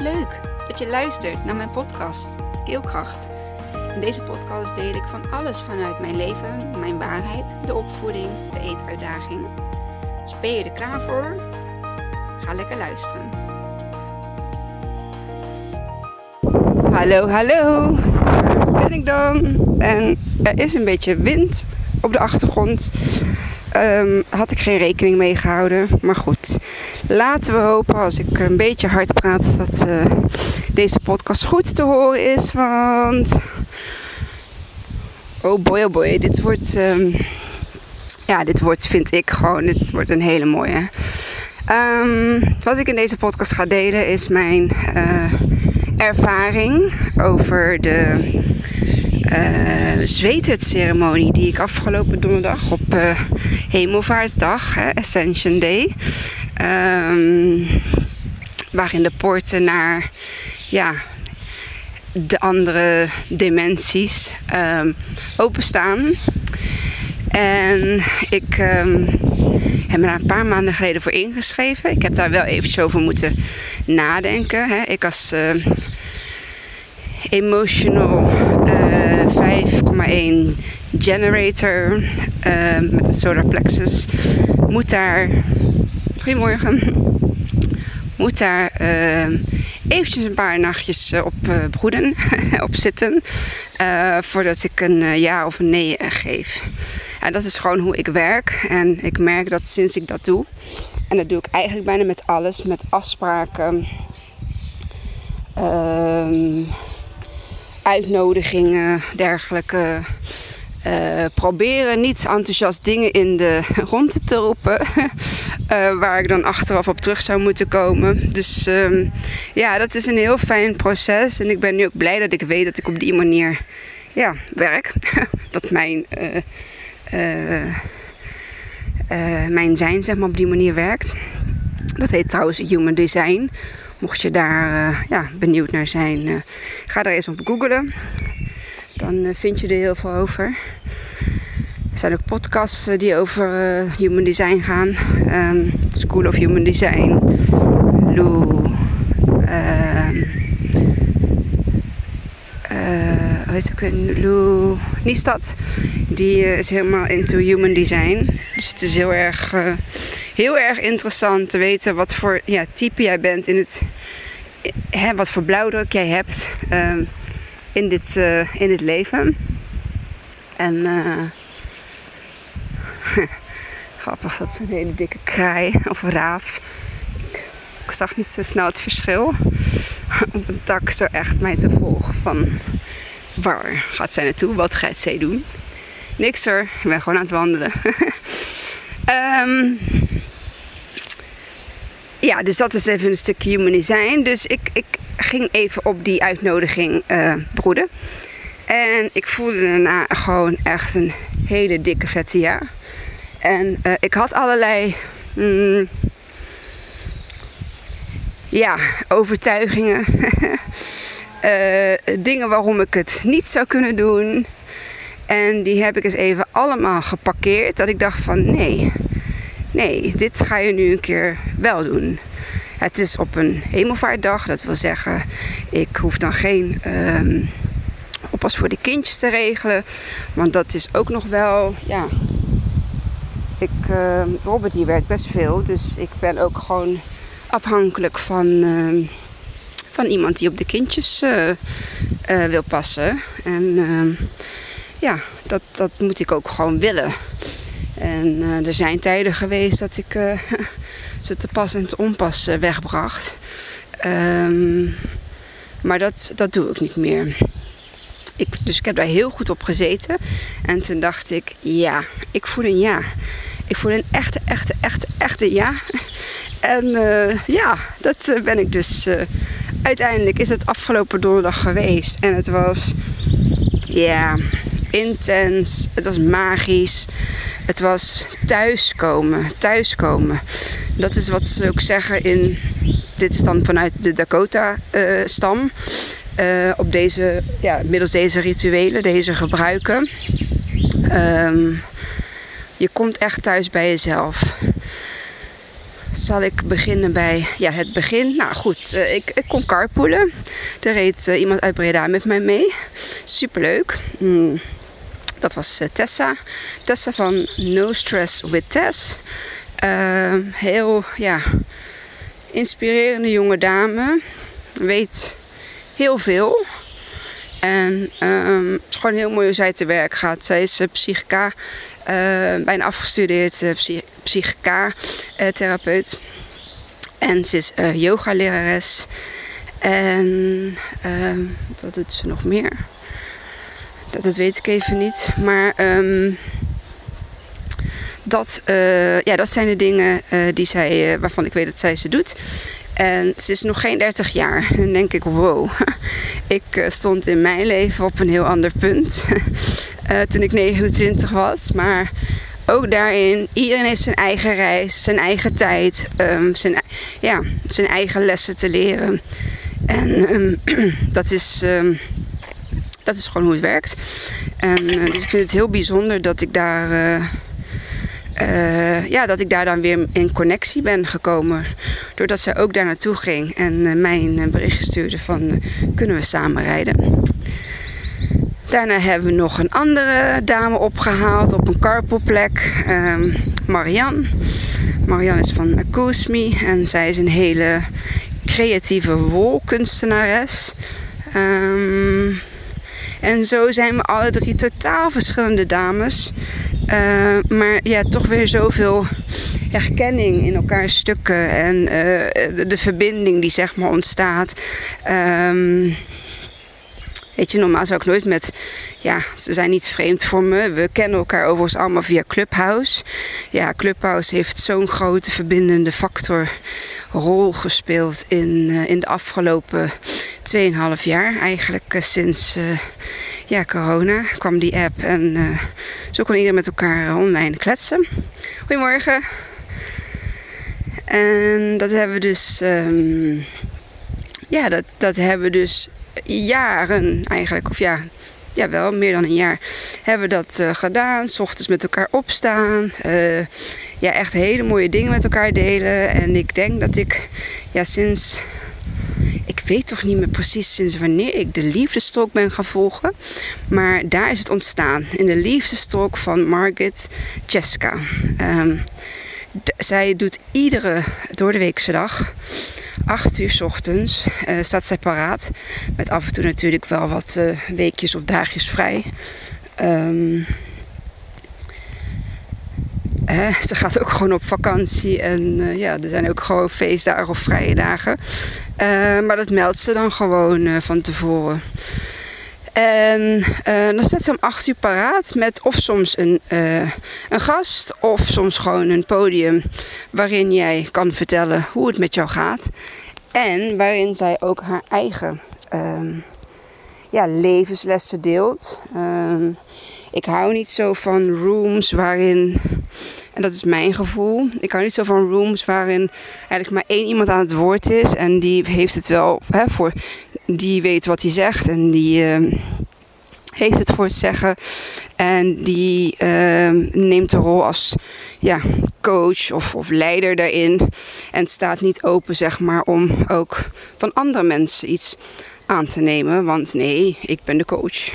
Leuk dat je luistert naar mijn podcast Keelkracht. In deze podcast deel ik van alles vanuit mijn leven, mijn waarheid, de opvoeding, de eetuitdaging. Dus ben je er klaar voor? Ga lekker luisteren. Hallo, hallo. Daar ben ik dan. En er is een beetje wind op de achtergrond. Um, had ik geen rekening mee gehouden. Maar goed, laten we hopen als ik een beetje hard praat dat uh, deze podcast goed te horen is. Want. Oh boy, oh boy. Dit wordt. Um, ja, dit wordt, vind ik gewoon. Dit wordt een hele mooie. Um, wat ik in deze podcast ga delen is mijn uh, ervaring over de uh, zweethutceremonie die ik afgelopen donderdag op uh, Hemelvaartsdag, Ascension Day, um, waarin de poorten naar ja, de andere dimensies um, openstaan. En ik um, heb me daar een paar maanden geleden voor ingeschreven. Ik heb daar wel eventjes over moeten nadenken. Hè. Ik als uh, emotional 5,1 generator uh, met de solar plexus moet daar. Goedemorgen. Moet daar uh, eventjes een paar nachtjes op broeden, op zitten. voordat ik een ja of een nee geef. En dat is gewoon hoe ik werk. En ik merk dat sinds ik dat doe. En dat doe ik eigenlijk bijna met alles. Met afspraken. Um, uitnodigingen, dergelijke. Uh, proberen niet enthousiast dingen in de ronde te roepen. uh, waar ik dan achteraf op terug zou moeten komen. Dus um, ja, dat is een heel fijn proces. En ik ben nu ook blij dat ik weet dat ik op die manier ja, werk. dat mijn, uh, mijn zijn zeg maar, op die manier werkt. Dat heet trouwens Human Design. Mocht je daar uh, ja, benieuwd naar zijn, uh, ga daar eens op googlen. Dan uh, vind je er heel veel over. Er zijn ook podcasts die over human design gaan. Um, School of Human Design. Lou. Um, hoe heet ook? Lou Niestad. Die is helemaal into human design. Dus het is heel erg heel erg interessant te weten wat voor ja, type jij bent in het. Hè, wat voor blauwdruk jij hebt uh, in, dit, uh, in dit leven. En uh, grappig, dat een hele dikke kraai of raaf. Ik, ik zag niet zo snel het verschil op een tak zo echt mij te volgen van waar gaat zij naartoe? Wat gaat zij doen? Niks hoor, ik ben gewoon aan het wandelen. um, ja, dus dat is even een stukje human design. Dus ik, ik ging even op die uitnodiging uh, broeden. En ik voelde daarna gewoon echt een hele dikke vette ja. En uh, ik had allerlei mm, ja, overtuigingen. uh, dingen waarom ik het niet zou kunnen doen. En die heb ik eens even allemaal geparkeerd. Dat ik dacht van nee, Nee, dit ga je nu een keer wel doen. Het is op een hemelvaartdag, dat wil zeggen, ik hoef dan geen um, oppas voor de kindjes te regelen. Want dat is ook nog wel, ja. Ik, uh, Robert die werkt best veel, dus ik ben ook gewoon afhankelijk van, uh, van iemand die op de kindjes uh, wil passen. En ehm, ja, dat, dat moet ik ook gewoon willen. En uh, er zijn tijden geweest dat ik uh, ze te pas en te onpas uh, wegbracht. Um, maar dat, dat doe ik niet meer. Ik, dus ik heb daar heel goed op gezeten. En toen dacht ik, ja, ik voel een ja. Ik voel een echte, echte, echte, echte ja. En ja, dat ben ik dus. uiteindelijk is het afgelopen donderdag geweest. En het was, ja, intens. Het was magisch. Het was thuiskomen, thuiskomen. Dat is wat ze ook zeggen in. Dit is dan vanuit de Dakota-stam. Uh, uh, op deze, ja, middels deze rituelen, deze gebruiken. Um, je komt echt thuis bij jezelf. Zal ik beginnen bij ja, het begin. Nou goed, uh, ik, ik kon carpoolen. Er reed uh, iemand uit Breda met mij mee. Superleuk. Mm. Dat was uh, Tessa. Tessa van No Stress with Tess. Heel ja, inspirerende jonge dame. Weet heel veel. En um, het is gewoon heel mooi hoe zij te werk gaat. Zij is uh, psychica, uh, bijna afgestudeerd psych psychica-therapeut. en ze is yoga-lerares. En ehm, wat doet ze nog meer? Dat, dat weet ik even niet. Maar um, dat, ja, dat zijn de dingen die zij, waarvan ik weet dat zij ze doet. En ze is nog geen 30 jaar. Dan denk ik, wow. Ik eh, stond in mijn leven op een heel ander punt. uh, toen ik 29 was. Maar ook daarin, iedereen heeft zijn eigen reis, zijn eigen tijd, um, zijn, ja, zijn eigen lessen te leren. En um, dat, is, um, dat is gewoon hoe het werkt. En uh, dus ik vind het heel bijzonder dat ik daar. Uh, ja, dat ik daar dan weer in connectie ben gekomen. Doordat zij ook daar naartoe ging en uh, mij een bericht stuurde van kunnen we samen rijden. Daarna hebben we nog een andere dame opgehaald op een carpoolplek. Marianne. Marianne is van Koosmi en zij is een hele creatieve wolkunstenares. Um, en zo zijn we alle drie totaal verschillende dames. Uh, maar ja, toch weer zoveel herkenning in elkaars stukken en de, de, verbinding die zeg maar ontstaat. Um, weet je, normaal zou ik nooit met, ja, ze zijn niet vreemd voor me. We kennen elkaar overigens allemaal via Clubhouse. Ja, Clubhouse heeft zo'n grote verbindende factor rol gespeeld in, uh, in de afgelopen 2,5 jaar. Eigenlijk uh, sinds uh, ja, corona kwam die app en zo kon iedereen met elkaar online kletsen. Goedemorgen. En dat hebben we dus, um, ja, dat, dat hebben we dus jaren eigenlijk, of ja, ja, wel meer dan een jaar hebben we dat uh, gedaan. S ochtends met elkaar opstaan. Uh, ja, echt hele mooie dingen met elkaar delen. En ik denk dat ik ja, sinds. Ik weet toch niet meer precies sinds wanneer ik de liefdestrook ben gaan volgen. Maar daar is het ontstaan. In de liefdestrook van Margaret Jessica. Zij doet iedere door de weekse dag 8 uur s ochtends uh, staat zij paraat. Met af en toe natuurlijk wel wat uh, weekjes of dagjes vrij. Uh, ze gaat ook gewoon op vakantie. En ja, er zijn ook gewoon feestdagen of vrije dagen. maar dat meldt ze dan gewoon van tevoren. En uh, dan staat ze om 8 uur paraat met of soms een, uh, een gast of soms gewoon een podium waarin jij kan vertellen hoe het met jou gaat. En waarin zij ook haar eigen um, ja, levenslessen deelt. Um, ik hou niet zo van rooms waarin, en dat is mijn gevoel, ik hou niet zo van rooms waarin eigenlijk maar één iemand aan het woord is en die heeft het wel hè, voor die weet wat hij zegt en die uh, heeft het voor het zeggen. En die uh, neemt de rol als ja, coach of, of leider daarin. En staat niet open, zeg maar, om ook van andere mensen iets aan te nemen. Want nee, ik ben de coach.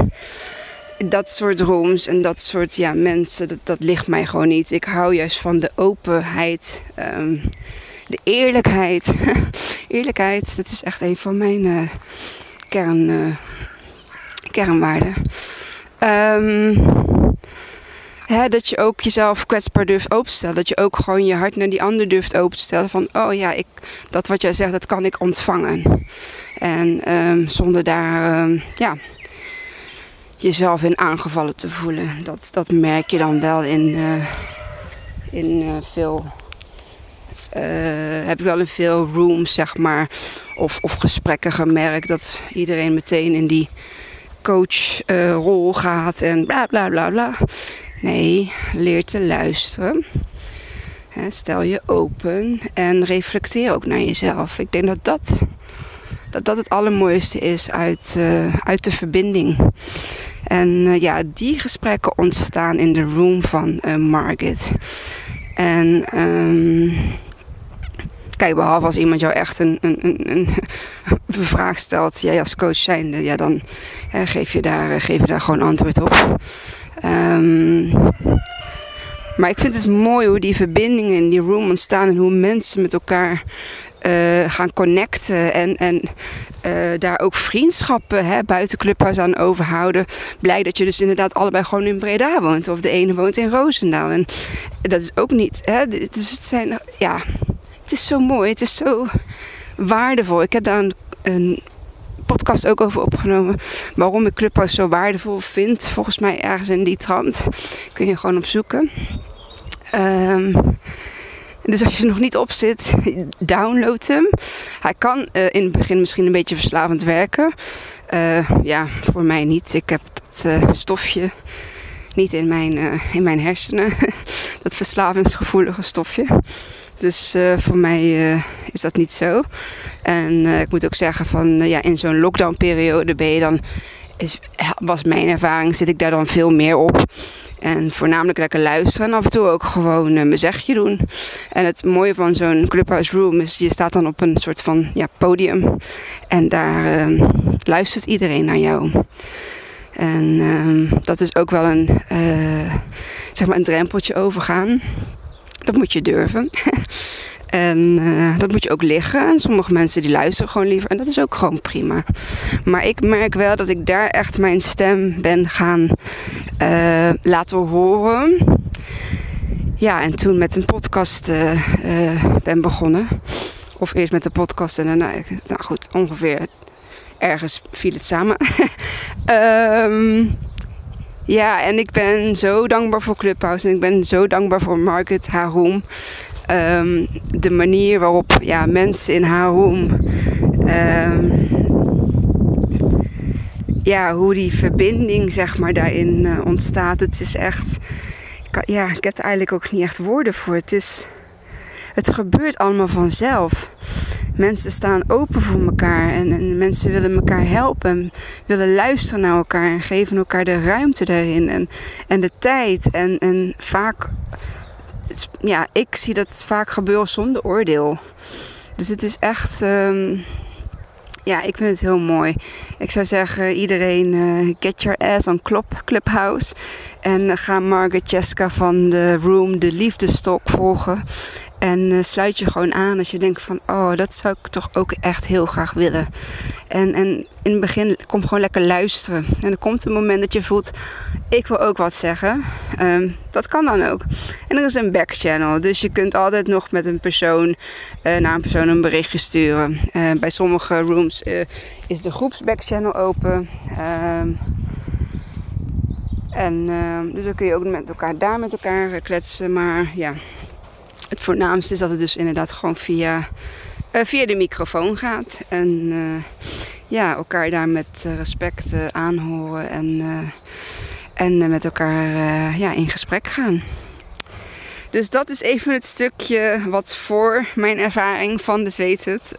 Dat soort rooms en dat soort ja, mensen, dat, ligt mij gewoon niet. Ik hou juist van de openheid. Um, de eerlijkheid. eerlijkheid, dat is echt een van mijn uh, kern, uh, kernwaarden. Um, hè, dat je ook jezelf kwetsbaar durft openstellen. Dat je ook gewoon je hart naar die ander durft openstellen. Van, oh ja, ik, dat wat jij zegt, dat kan ik ontvangen. En um, zonder daar, um, ja, jezelf in aangevallen te voelen. Dat, dat merk je dan wel in, uh, in veel heb ik wel in veel rooms, zeg maar, of, of gesprekken gemerkt dat iedereen meteen in die coachrol uh, gaat en bla bla bla bla. Nee, leer te luisteren. Stel je open en reflecteer ook naar jezelf. Ik denk dat dat, dat, dat het allermooiste is uit, uh, uit de verbinding. En ja, die gesprekken ontstaan in de room van uh, Margaret. En um, Kijk, behalve als iemand jou echt een, een, een, een vraag stelt, jij als coach zijnde, ja, dan geef, je daar, geef je daar gewoon antwoord op. Um, maar ik vind het mooi hoe die verbindingen in die room ontstaan en hoe mensen met elkaar uh, gaan connecten en, en uh, daar ook vriendschappen hè, buiten Clubhuis aan overhouden. Blij dat je dus inderdaad allebei gewoon in Breda woont of de ene woont in Roosendaal. En dat is ook niet. Hè, dus het zijn, ja, het is zo mooi, het is zo waardevol. Ik heb daar een, een podcast ook over opgenomen. Waarom ik Clubhouse zo waardevol vind. Volgens mij ergens in die trant. Kun je gewoon opzoeken. Um, dus als je er nog niet op zit, download hem. Hij kan uh, in het begin misschien een beetje verslavend werken. Uh, ja, voor mij niet. Ik heb dat uh, stofje niet in mijn, in mijn hersenen. dat verslavingsgevoelige stofje. Dus voor mij is dat niet zo. En ik moet ook zeggen van ja, in zo'n lockdown periode ben je dan is, was mijn ervaring, zit ik daar dan veel meer op. En voornamelijk lekker luisteren en af en toe ook gewoon mijn zegje doen. En het mooie van zo'n clubhouse room is, je staat dan op een soort van ja, podium. En daar uh, luistert iedereen naar jou. En uh, dat is ook wel een, eh, zeg maar een drempeltje overgaan. Dat moet je durven. En uh, dat moet je ook liggen. En sommige mensen die luisteren gewoon liever. En dat is ook gewoon prima. Maar ik merk wel dat ik daar echt mijn stem ben gaan uh, laten horen. Ja, en toen met een podcast uh, ben begonnen. Of eerst met de podcast en daarna, nou goed, ongeveer ergens viel het samen. um, ja, en ik ben zo dankbaar voor Clubhouse en ik ben zo dankbaar voor Market Haroom. Um, de manier waarop ja, mensen in haar room. Um, ja, hoe die verbinding zeg maar daarin uh, ontstaat. Het is echt. Ja, ik heb er eigenlijk ook niet echt woorden voor. Het is. Het gebeurt allemaal vanzelf. Mensen staan open voor elkaar en, en mensen willen elkaar helpen, willen luisteren naar elkaar en geven elkaar de ruimte daarin en, en de tijd. En, en vaak ja, ik zie dat vaak gebeuren zonder oordeel. Dus het is echt. Um, ja, ik vind het heel mooi. Ik zou zeggen, iedereen uh, get your ass on Club, Clubhouse. En ga Margaret Cheska van de Room, de Liefdestok, volgen. En uh, sluit je gewoon aan als je denkt van, oh, dat zou ik toch ook echt heel graag willen. En, en in het begin kom gewoon lekker luisteren. En er komt een moment dat je voelt, ik wil ook wat zeggen. Um, dat kan dan ook. En er is een backchannel, dus je kunt altijd nog met een persoon uh, naar een persoon een berichtje sturen. Uh, bij sommige rooms is de groepsbackchannel open. Um, en uh, dus dan kun je ook met elkaar daar met elkaar kletsen. Maar ja, het voornaamste is dat het dus inderdaad gewoon via, uh, via de microfoon gaat. En uh, ja, elkaar daar met respect aanhoren en, en met elkaar ja, in gesprek gaan. Dus dat is even het stukje wat voor mijn ervaring van de Zweet het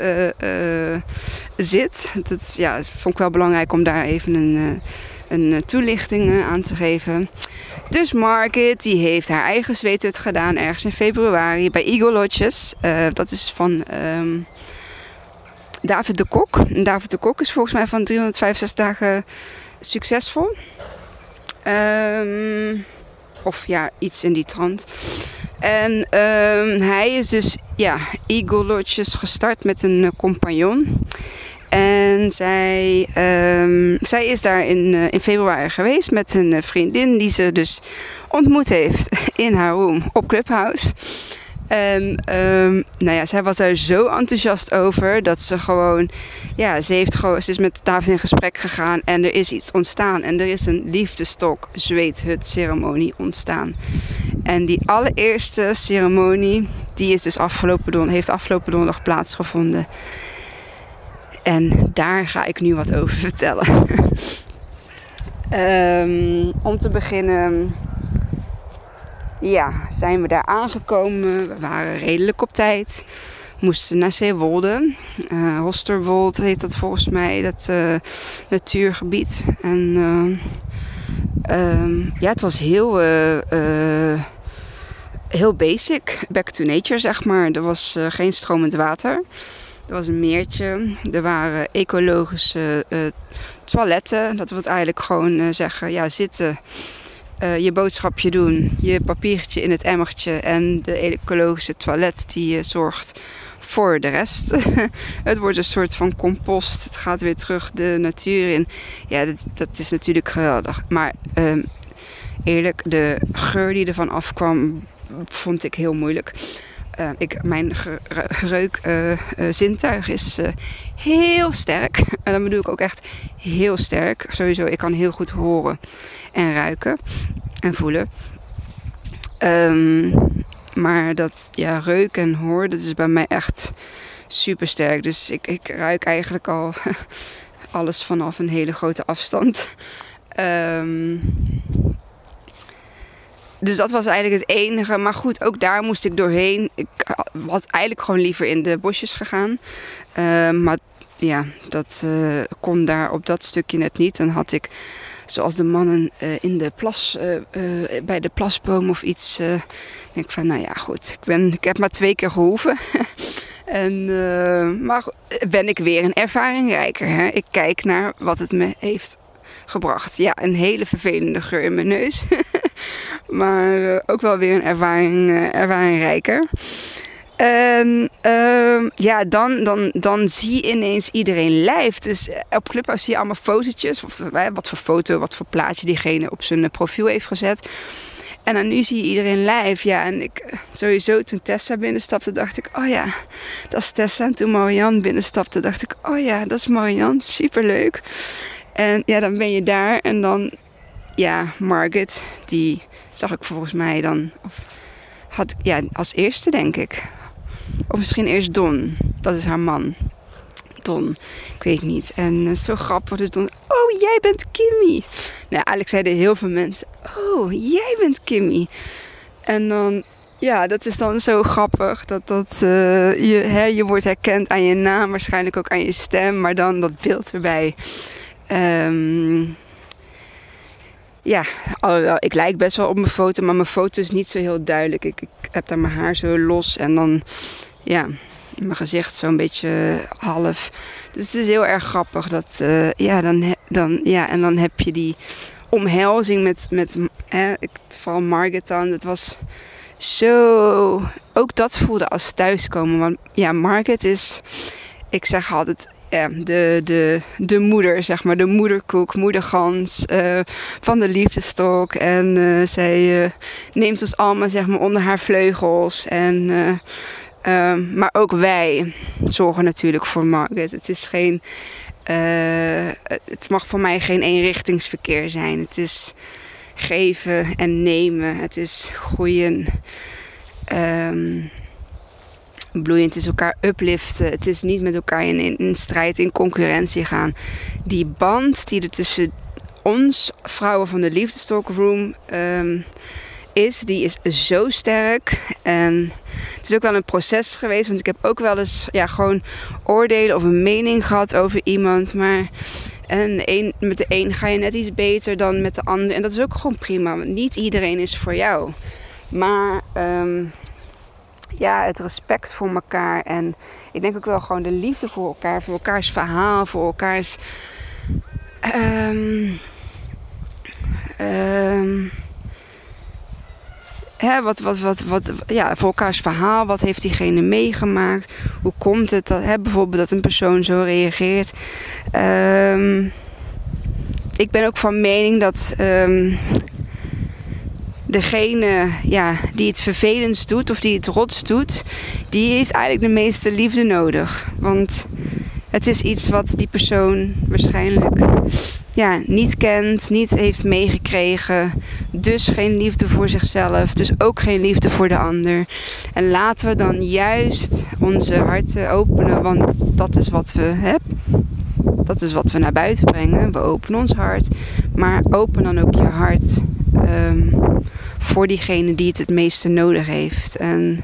zit. Dat ja, vond ik wel belangrijk om daar even een een eh, toelichting eh, aan te geven. Dus Market die heeft haar eigen zweethut gedaan ergens in februari bij Eagle Lodges. Uh, dat is van um, David de Kok. David de Kok is volgens mij van 365 dagen succesvol. Um, of ja, iets in die trant. En um, hij is dus ja, Eagle Lodges gestart met een compagnon. En zij, um, zij is daar in, uh, in februari geweest met een uh, vriendin die ze dus ontmoet heeft in haar room op Clubhouse. En um, nou ja, zij was daar zo enthousiast over dat ze gewoon, ja, ze, heeft gewoon, ze is met David in gesprek gegaan en er is iets ontstaan. En er is een liefdestok zweethut ceremonie ontstaan. En die allereerste ceremonie, die is dus afgelopen, heeft afgelopen donderdag plaatsgevonden. En daar ga ik nu wat over vertellen. um, om te beginnen, ja, zijn we daar aangekomen. We waren redelijk op tijd. Moesten naar Zeewolde. Uh, Hosterwold heet dat volgens mij, dat uh, natuurgebied. En uh, um, ja, het was heel heel basic, back to nature zeg maar. Er was geen stromend water. Er was een meertje. Er waren ecologische toiletten. Dat wil eigenlijk gewoon zeggen, ja, zitten uh, je boodschapje doen, je papiertje in het emmertje en de ecologische toilet die zorgt voor de rest. het wordt een soort van compost. Het gaat weer terug de natuur in. Ja, dat, dat is natuurlijk geweldig. Maar um, eerlijk, de geur die ervan afkwam, vond ik heel moeilijk. Uh, ik, mijn reukzintuig uh, uh, is heel sterk. En dan bedoel ik ook echt heel sterk. Sowieso, ik kan heel goed horen en ruiken en voelen. Um, maar dat ja, reuk en hoor, dat is bij mij echt super sterk. Dus ik, ik ruik eigenlijk al alles vanaf een hele grote afstand. Um, dus dat was eigenlijk het enige. Maar goed, ook daar moest ik doorheen. Ik had eigenlijk gewoon liever in de bosjes gegaan. Uh, maar ja, dat uh, kon daar op dat stukje net niet. Dan had ik, zoals de mannen uh, in de plas, bij de plasboom of iets. denk ik van, nou ja, goed. Ik, ben, ik heb maar twee keer gehoeven. en, maar ben ik weer een ervaringrijker. Hè? Ik kijk naar wat het me heeft gebracht. Ja, een hele vervelende geur in mijn neus. maar uh, ook wel weer een ervaring, uh, ervaringrijker. En uh, ja, dan, dan, dan zie je ineens iedereen live. Dus eh, op Clubhouse zie je allemaal fotootjes. Of, wat voor foto, wat voor plaatje diegene op zijn profiel heeft gezet. En dan nu zie je iedereen live. Ja, en ik sowieso toen Tessa binnenstapte, dacht ik, oh ja, dat is Tessa. En toen Marianne binnenstapte, dacht ik, oh ja, dat is Marianne. Superleuk. En ja, dan ben je daar en dan, ja, Margaret, die zag ik volgens mij dan, of had, ja, als eerste denk ik. Of misschien eerst Don, dat is haar man. Don, ik weet niet. En zo grappig, dus Don, oh jij bent Kimmy. Nou, eigenlijk zeiden heel veel mensen, oh jij bent Kimmy. En dan, ja, dat is dan zo grappig dat, dat uh, je, hè, je wordt herkend aan je naam, waarschijnlijk ook aan je stem, maar dan dat beeld erbij. Um, ja, ik lijk best wel op mijn foto, maar mijn foto is niet zo heel duidelijk. Ik, ik heb daar mijn haar zo los en dan, ja, mijn gezicht zo'n beetje half. Dus het is heel erg grappig dat, uh, ja, dan, dan, ja, en dan heb je die omhelzing met, met vooral Margaret dan. Het was zo, ook dat voelde als thuiskomen. Want ja, Margaret is, ik zeg altijd, ja, de, de, de moeder, zeg maar, de moederkoek, moedergans uh, van de liefdestok. En uh, zij uh, neemt ons allemaal zeg maar, onder haar vleugels. En, maar ook wij zorgen natuurlijk voor Margaret. Het is geen. het mag voor mij geen eenrichtingsverkeer zijn. Het is geven en nemen. Het is groeien. Um, bloeiend is elkaar upliften. Het is niet met elkaar in, in, strijd, in concurrentie gaan. Die band die er tussen ons, vrouwen van de Liefdestalk Room, um, is, die is zo sterk. En het is ook wel een proces geweest, want ik heb ook wel eens ja, gewoon oordelen of een mening gehad over iemand. Maar en met de een ga je net iets beter dan met de ander. En dat is ook gewoon prima, want niet iedereen is voor jou. Maar um, ja, het respect voor elkaar. En ik denk ook wel gewoon de liefde voor elkaar. Voor elkaars verhaal, voor elkaars. Um, um, hè, wat, wat, wat, wat, ja, voor elkaars verhaal. Wat heeft diegene meegemaakt? Hoe komt het dat, hè, bijvoorbeeld dat een persoon zo reageert? Um, ik ben ook van mening dat degene ja, die het vervelends doet of die het rots doet, die heeft eigenlijk de meeste liefde nodig. Want het is iets wat die persoon waarschijnlijk ja, niet kent, niet heeft meegekregen. Dus geen liefde voor zichzelf, dus ook geen liefde voor de ander. En laten we dan juist onze harten openen, want dat is wat we hebben. Dat is wat we naar buiten brengen. We openen ons hart. Maar open dan ook je hart um, voor diegene die het het meeste nodig heeft. En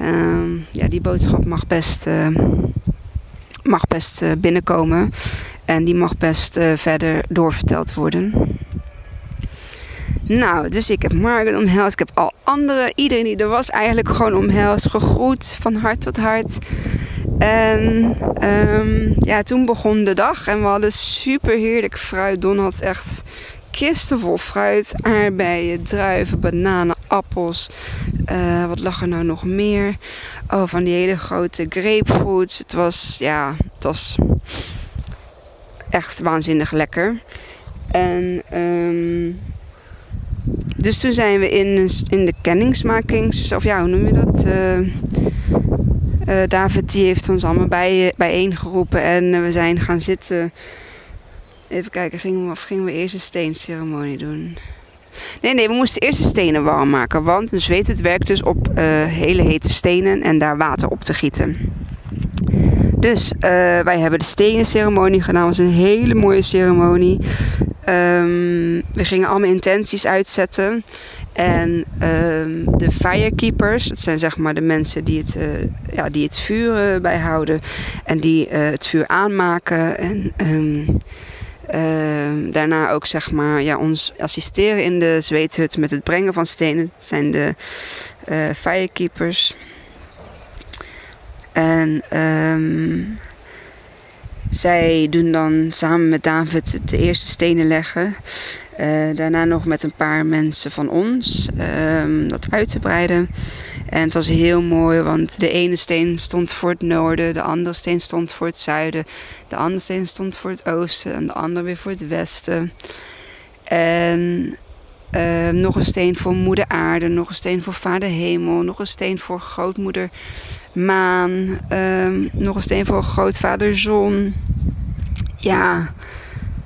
um, ja, die boodschap mag best, uh, mag best uh, binnenkomen. En die mag best uh, verder doorverteld worden. Nou, dus ik heb Margaret omhelst. Ik heb al andere, iedereen die er was, eigenlijk gewoon omhelst. Gegroet van hart tot hart. En um, ja, toen begon de dag en we hadden super heerlijk fruit. Don had echt kisten vol fruit, aardbeien, druiven, bananen, appels. Uh, wat lag er nou nog meer? Oh, van die hele grote grapefruits. Het was, ja, het was echt waanzinnig lekker. En um, dus toen zijn we in, in de kenningsmakings, of ja, hoe noem je dat? Uh, uh, David die heeft ons allemaal bij, bijeengeroepen en we zijn gaan zitten. Even kijken, gingen we, of gingen we eerst een steenceremonie doen? Nee, nee, we moesten eerst de stenen warm maken. Want dus weet het werkt dus op uh, hele hete stenen en daar water op te gieten. Dus uh, wij hebben de stenen ceremonie gedaan. Het was een hele mooie ceremonie. Um, we gingen allemaal intenties uitzetten. En um, de firekeepers, dat zijn zeg maar de mensen die het, uh, ja, die het vuur bijhouden. En die het vuur aanmaken. En um, uh, daarna ook zeg maar, ja, ons assisteren in de zweethut met het brengen van stenen. Dat zijn de uh, firekeepers. En um, zij doen dan samen met David de eerste stenen leggen. Uh, daarna nog met een paar mensen van ons um, dat uit te breiden. En het was heel mooi, want de ene steen stond voor het noorden, de andere steen stond voor het zuiden, de andere steen stond voor het oosten en de andere weer voor het westen. En uh, nog een steen voor moeder aarde, nog een steen voor vader hemel, nog een steen voor grootmoeder maan, um, nog een steen voor grootvader zon. Ja,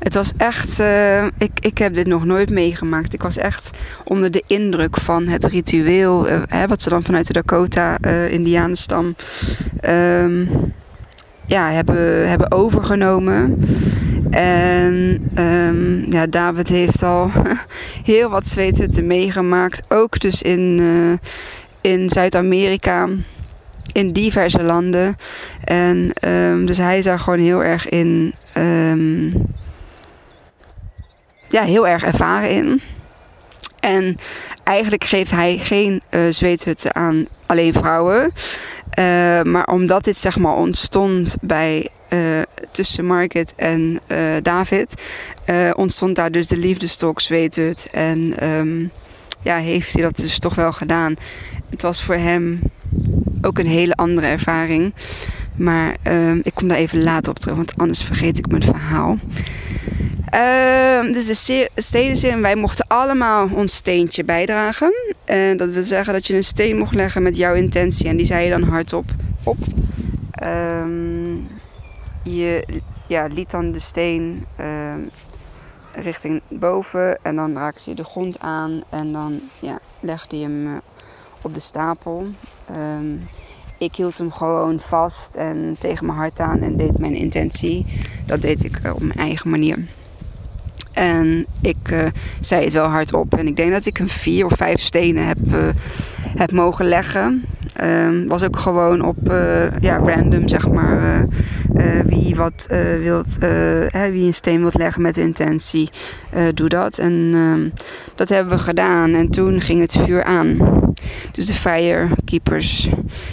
het was echt, uh, ik, ik heb dit nog nooit meegemaakt. Ik was echt onder de indruk van het ritueel, uh, hè, wat ze dan vanuit de Dakota uh, Indianenstam um, ja, hebben, hebben overgenomen. En um, ja, David heeft al heel wat zweethutten meegemaakt. Ook dus in, in Zuid-Amerika in diverse landen. En um, dus hij is daar gewoon heel erg in. Ja, heel erg ervaren in. En eigenlijk geeft hij geen uh, aan alleen vrouwen. Uh, maar omdat dit zeg maar ontstond bij uh, tussen Margaret en David, ontstond daar dus de liefdestok zweethut. En um, ja, heeft hij dat dus toch wel gedaan. Het was voor hem ook een hele andere ervaring. Maar uh, ik kom daar even later op terug, want anders vergeet ik mijn verhaal. Uh, dus de stedenserie, wij mochten allemaal ons steentje bijdragen. En dat wil zeggen dat je een steen mocht leggen met jouw intentie. En die zei je dan hardop op. Um, je ja, liet dan de steen uh, richting boven. En dan raakte je de grond aan. En dan ja, legde je hem eh, op de stapel. Ik hield hem gewoon vast en tegen mijn hart aan en deed mijn intentie. Dat deed ik op mijn eigen manier. En ik uh, zei het wel hardop. En ik denk dat ik een vier of vijf stenen heb, uh, heb mogen leggen. Um, was ook gewoon op uh, ja, random, zeg maar. wie wat wilt, wie een steen wilt leggen met de intentie, doe dat. En um, dat hebben we gedaan. En toen ging het vuur aan. Dus de firekeepers,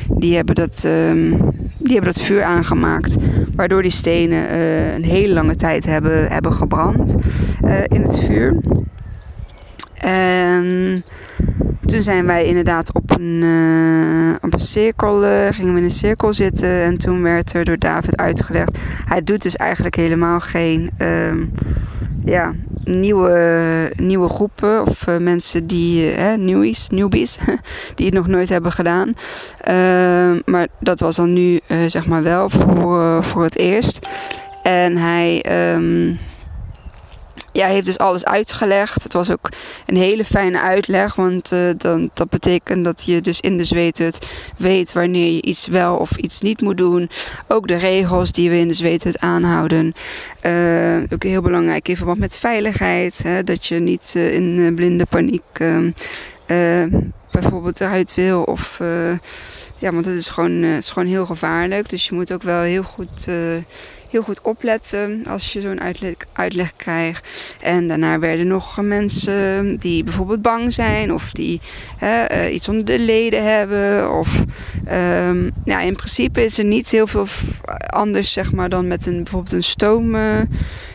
die hebben dat, um, die hebben dat vuur aangemaakt. Waardoor die stenen een hele lange tijd hebben, hebben gebrand in het vuur. En toen zijn wij inderdaad op een, uh, op een cirkel, gingen we in een cirkel zitten. En toen werd er door David uitgelegd. Hij doet dus eigenlijk helemaal geen uh, ja, nieuwe, nieuwe groepen of uh, mensen die, uh, newbies, newbies die het nog nooit hebben gedaan. Ehm, maar dat was dan nu zeg maar wel voor, voor het eerst. En hij um, ja, heeft dus alles uitgelegd. Het was ook een hele fijne uitleg, want uh, dan, dat betekent dat je dus in de zweethut weet wanneer je iets wel of iets niet moet doen. Ook de regels die we in de zweethut aanhouden. Uh, ook heel belangrijk in verband met veiligheid, hè, dat je niet uh, in blinde paniek bijvoorbeeld eruit wil of ja, want het is gewoon, het is gewoon heel gevaarlijk. Dus je moet ook wel heel goed heel goed opletten als je zo'n uitleg, uitleg krijgt. En daarna werden nog mensen die bijvoorbeeld bang zijn of die hè, eh, iets onder de leden hebben. Of um, ja, in principe is er niet heel veel anders zeg maar, dan met een, bijvoorbeeld een stoom. Uh,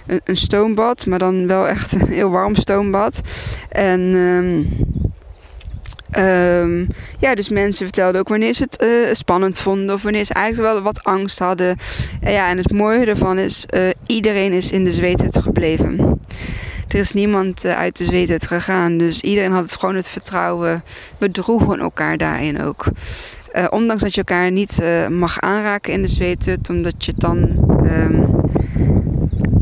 een, een, stoombad, maar dan wel echt een heel warm stoombad. En um, Um, ja, dus mensen vertelden ook wanneer ze het uh, spannend vonden of wanneer ze eigenlijk wel wat angst hadden. Uh, ja, en het mooie ervan is, uh, iedereen is in de zweethut gebleven. Er is niemand uit de zweethut gegaan, dus iedereen had het gewoon het vertrouwen. We droegen elkaar daarin ook. ondanks dat je elkaar niet mag aanraken in de zweethut, omdat je dan um,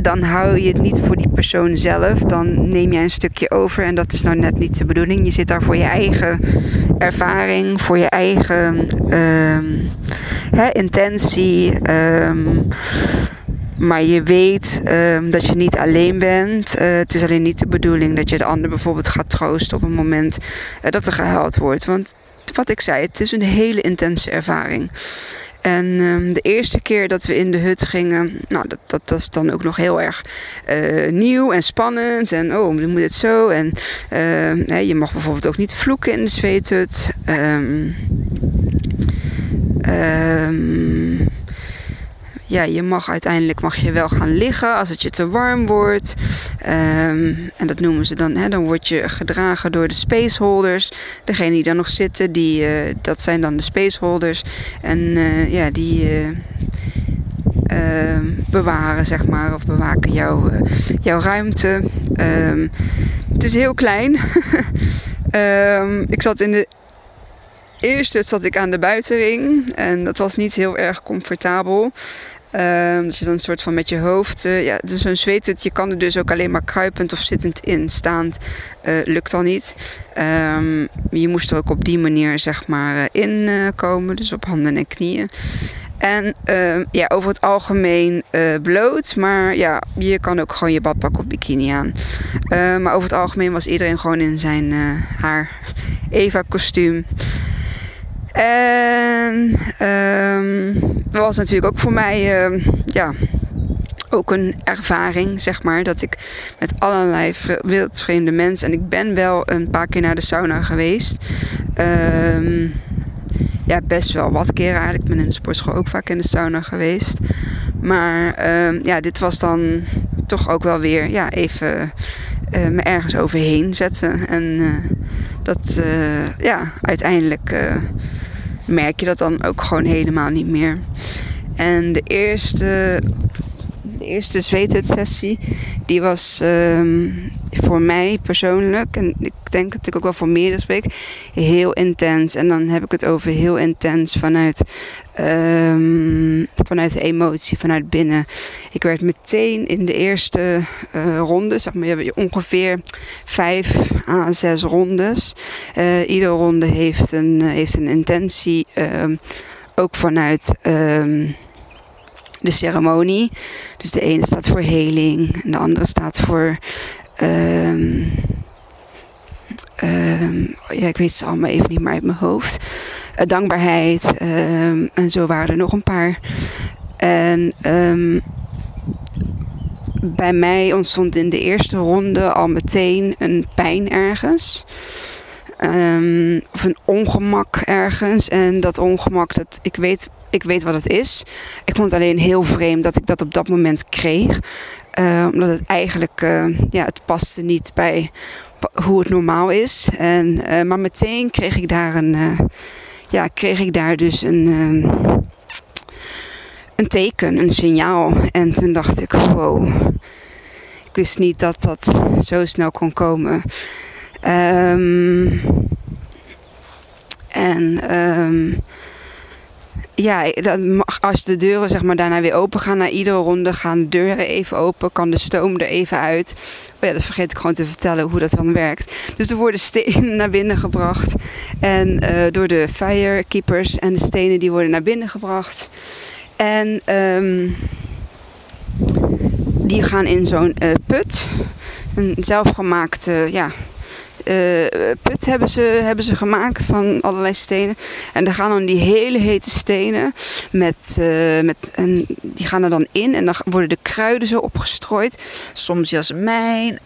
dan hou je het niet voor die persoon zelf. Dan neem jij een stukje over en dat is nou net niet de bedoeling. Je zit daar voor je eigen ervaring, voor je eigen um, hè, intentie. Um, maar je weet um, dat je niet alleen bent. Uh, het is alleen niet de bedoeling dat je de ander bijvoorbeeld gaat troosten op een moment uh, dat er gehuild wordt. Want wat ik zei, het is een hele intense ervaring. En um, de eerste keer dat we in de hut gingen, nou, dat, dat, is dan ook nog heel erg uh, nieuw en spannend. En oh, dan moet het zo. En uh, je mag bijvoorbeeld ook niet vloeken in de zweethut. Um, um, ja, je mag uiteindelijk mag je wel gaan liggen als het je te warm wordt. Um, en dat noemen ze dan, hè, dan word je gedragen door de spaceholders. Degene die daar nog zitten, die, uh, dat zijn dan de spaceholders. En uh, ja, die uh, bewaren, zeg maar, of bewaken jouw, jouw ruimte. Um, het is heel klein. ik zat in de Eerst zat ik aan de buitenring en dat was niet heel erg comfortabel. Um, dat je dan een soort van met je hoofd. Uh, ja, dus zo'n zweethut, je kan er dus ook alleen maar kruipend of zittend in. Staand uh, lukt al niet. Um, je moest er ook op die manier zeg maar uh, in komen. Dus op handen en knieën. En uh, ja, over het algemeen bloot. Maar ja, je kan ook gewoon je badpak of bikini aan. Maar over het algemeen was iedereen gewoon in zijn haar Eva kostuum. En um, dat was natuurlijk ook voor mij uh, ja, ook een ervaring, zeg maar. Dat ik met allerlei wildvreemde mensen... En ik ben wel een paar keer naar de sauna geweest. Um, ja, best wel wat keren eigenlijk. Ik ben in de sportschool ook vaak in de sauna geweest. Maar um, ja, dit was dan toch ook wel weer ja, even uh, me ergens overheen zetten. En uh, dat, uh, ja, uiteindelijk merk je dat dan ook gewoon helemaal niet meer. En de eerste, de eerste zweethut-sessie, die was um, voor mij persoonlijk, en ik denk dat ik ook wel voor meerdere spreek, heel intens. En dan heb ik het over heel intens vanuit, um, vanuit de emotie, vanuit binnen. Ik werd meteen in de eerste uh, ronde, zeg maar, je ongeveer vijf à zes rondes. Uh, iedere ronde heeft een, heeft een intentie, um, ook vanuit. De ceremonie. Dus de ene staat voor heling en de andere staat voor Um, um, ja, ik weet ze allemaal even niet meer uit mijn hoofd. Uh, dankbaarheid. Um, en zo waren er nog een paar. En bij mij ontstond in de eerste ronde al meteen een pijn ergens. Of een ongemak ergens. En dat ongemak, dat, ik, weet, ik weet wat het is. Ik vond het alleen heel vreemd dat ik dat op dat moment kreeg. Uh, omdat het eigenlijk, uh, ja, het paste niet bij hoe het normaal is. En, uh, maar meteen kreeg ik daar een, ja, kreeg ik daar dus een, een teken, een signaal. En toen dacht ik, wow, ik wist niet dat dat zo snel kon komen. Um, en um, ja, als de deuren zeg maar, daarna weer open gaan, na iedere ronde gaan de deuren even open, kan de stoom er even uit. Oh ja, dat vergeet ik gewoon te vertellen hoe dat dan werkt. Dus er worden stenen naar binnen gebracht. En uh, door de firekeepers en de stenen die worden naar binnen gebracht. En um, die gaan in zo'n uh, put. Een zelfgemaakte, ja, put hebben ze, hebben ze gemaakt van allerlei stenen. En daar gaan dan die hele hete stenen met, met en die gaan er dan in en dan worden de kruiden zo opgestrooid. Soms jasmijn,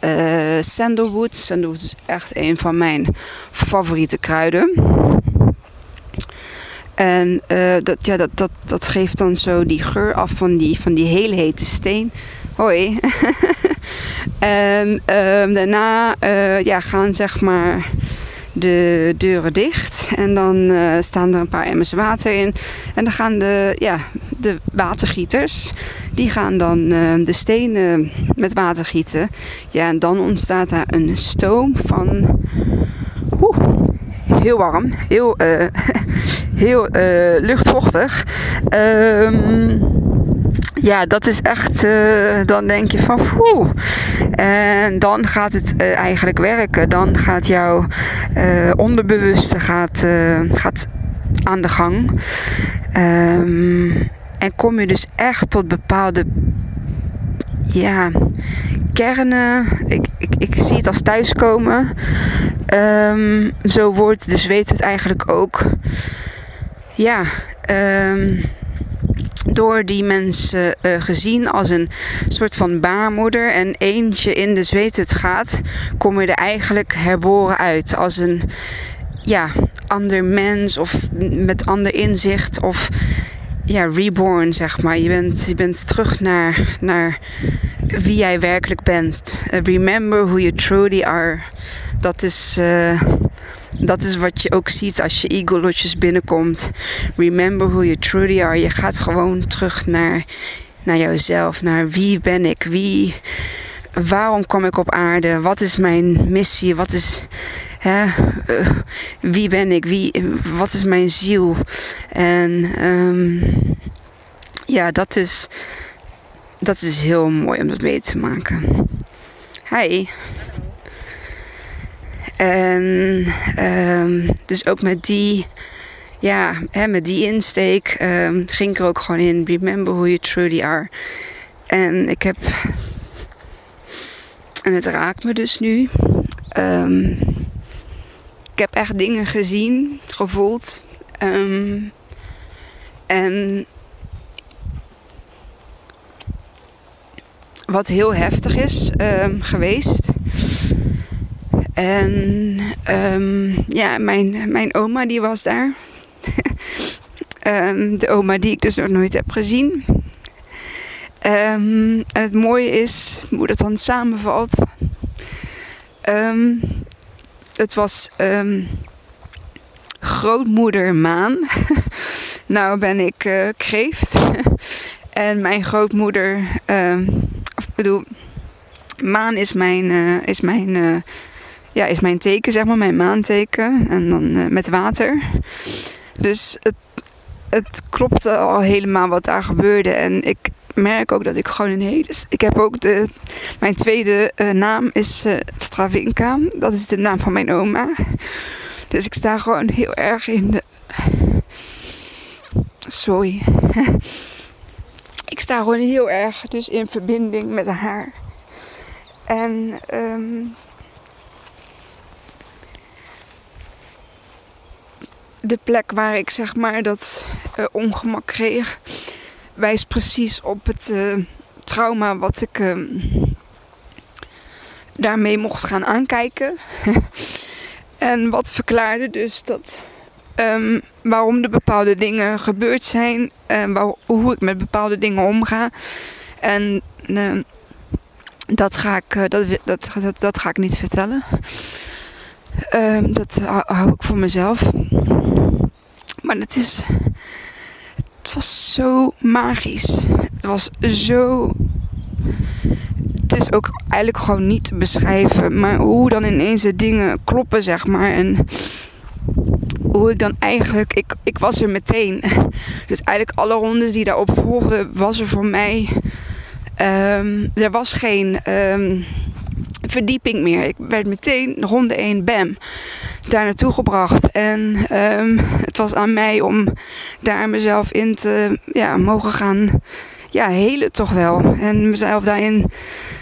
sandalwood. Sandalwood is echt een van mijn favoriete kruiden. En uh, dat, ja, dat, dat, dat geeft dan zo die geur af van die, van die hele hete steen. Hoi. en um, daarna uh, ja, gaan zeg maar de deuren dicht. En dan uh, staan er een paar emmers water in. En dan gaan de, ja, de watergieters, die gaan dan uh, de stenen met water gieten. Ja, en dan ontstaat daar een stoom van... Heel warm, heel, uh, heel luchtvochtig. Um, ja, dat is echt, uh, dan denk je van poeh. En dan gaat het eigenlijk werken. Dan gaat jouw onderbewuste gaat, gaat aan de gang. Um, en kom je dus echt tot bepaalde ja, kernen. Ik, ik, ik zie het als thuiskomen. Um, zo wordt de zweet het eigenlijk ook. Ja, um, door die mensen uh, gezien als een soort van baarmoeder en eentje in de zweethut gaat, kom je er eigenlijk herboren uit als een ja, ander mens of met ander inzicht of ja, reborn, zeg maar. Je bent, je bent terug naar, naar wie jij werkelijk bent. Uh, remember who you truly are. Dat is, uh, dat is wat je ook ziet als je ego-lotjes binnenkomt. Remember who you truly are. Je gaat gewoon terug naar, naar jouzelf. Naar wie ben ik? Wie, waarom kom ik op aarde? Wat is mijn missie? Wat is Hè, uh, wie ben ik? Wie, wat is mijn ziel? En um, ja, dat is, dat is heel mooi om dat mee te maken. Hi. En um, dus ook met die, ja, hè, met die insteek um, ging ik er ook gewoon in. Remember who you truly are. En ik heb, en het raakt me dus nu. Um, ik heb echt dingen gezien, gevoeld. En wat heel heftig is geweest. En um, ja, mijn, mijn oma die was daar. de oma die ik dus nog nooit heb gezien. en het mooie is hoe dat dan samenvalt. Het was grootmoeder Maan. nou ben ik uh, kreeft. en mijn grootmoeder, of bedoel, Maan is mijn, uh, is mijn, uh, ja, is mijn teken, zeg maar, mijn maanteken. En dan met water. Dus het, het klopte al helemaal wat daar gebeurde. En ik merk ook dat ik gewoon een hele. Ik heb ook de. Mijn tweede uh, naam is uh, Stravinka. Dat is de naam van mijn oma. Dus ik sta gewoon heel erg in de. Sorry. ik sta gewoon heel erg dus in verbinding met haar. En. Um, de plek waar ik zeg maar dat uh, ongemak kreeg wijst precies op het uh, trauma wat ik uh, daarmee mocht gaan aankijken. en wat verklaarde dus dat um, waarom er bepaalde dingen gebeurd zijn en hoe ik met bepaalde dingen omga. En uh, dat, ga ik, dat, dat, dat, dat, ga ik niet vertellen. Um, dat hou, ik voor mezelf. Maar het is het was zo magisch. Het was zo. Het is ook eigenlijk gewoon niet te beschrijven. Maar hoe dan ineens de dingen kloppen, zeg maar. En hoe ik dan eigenlijk. Ik, ik was er meteen. Dus eigenlijk alle rondes die daarop volgden, was er voor mij. Um, er was geen. Um, verdieping meer. Ik werd meteen ronde 1, bam, daar naartoe gebracht. En um, het was aan mij om daar mezelf in te ja, mogen gaan ja, helen toch wel. En mezelf daarin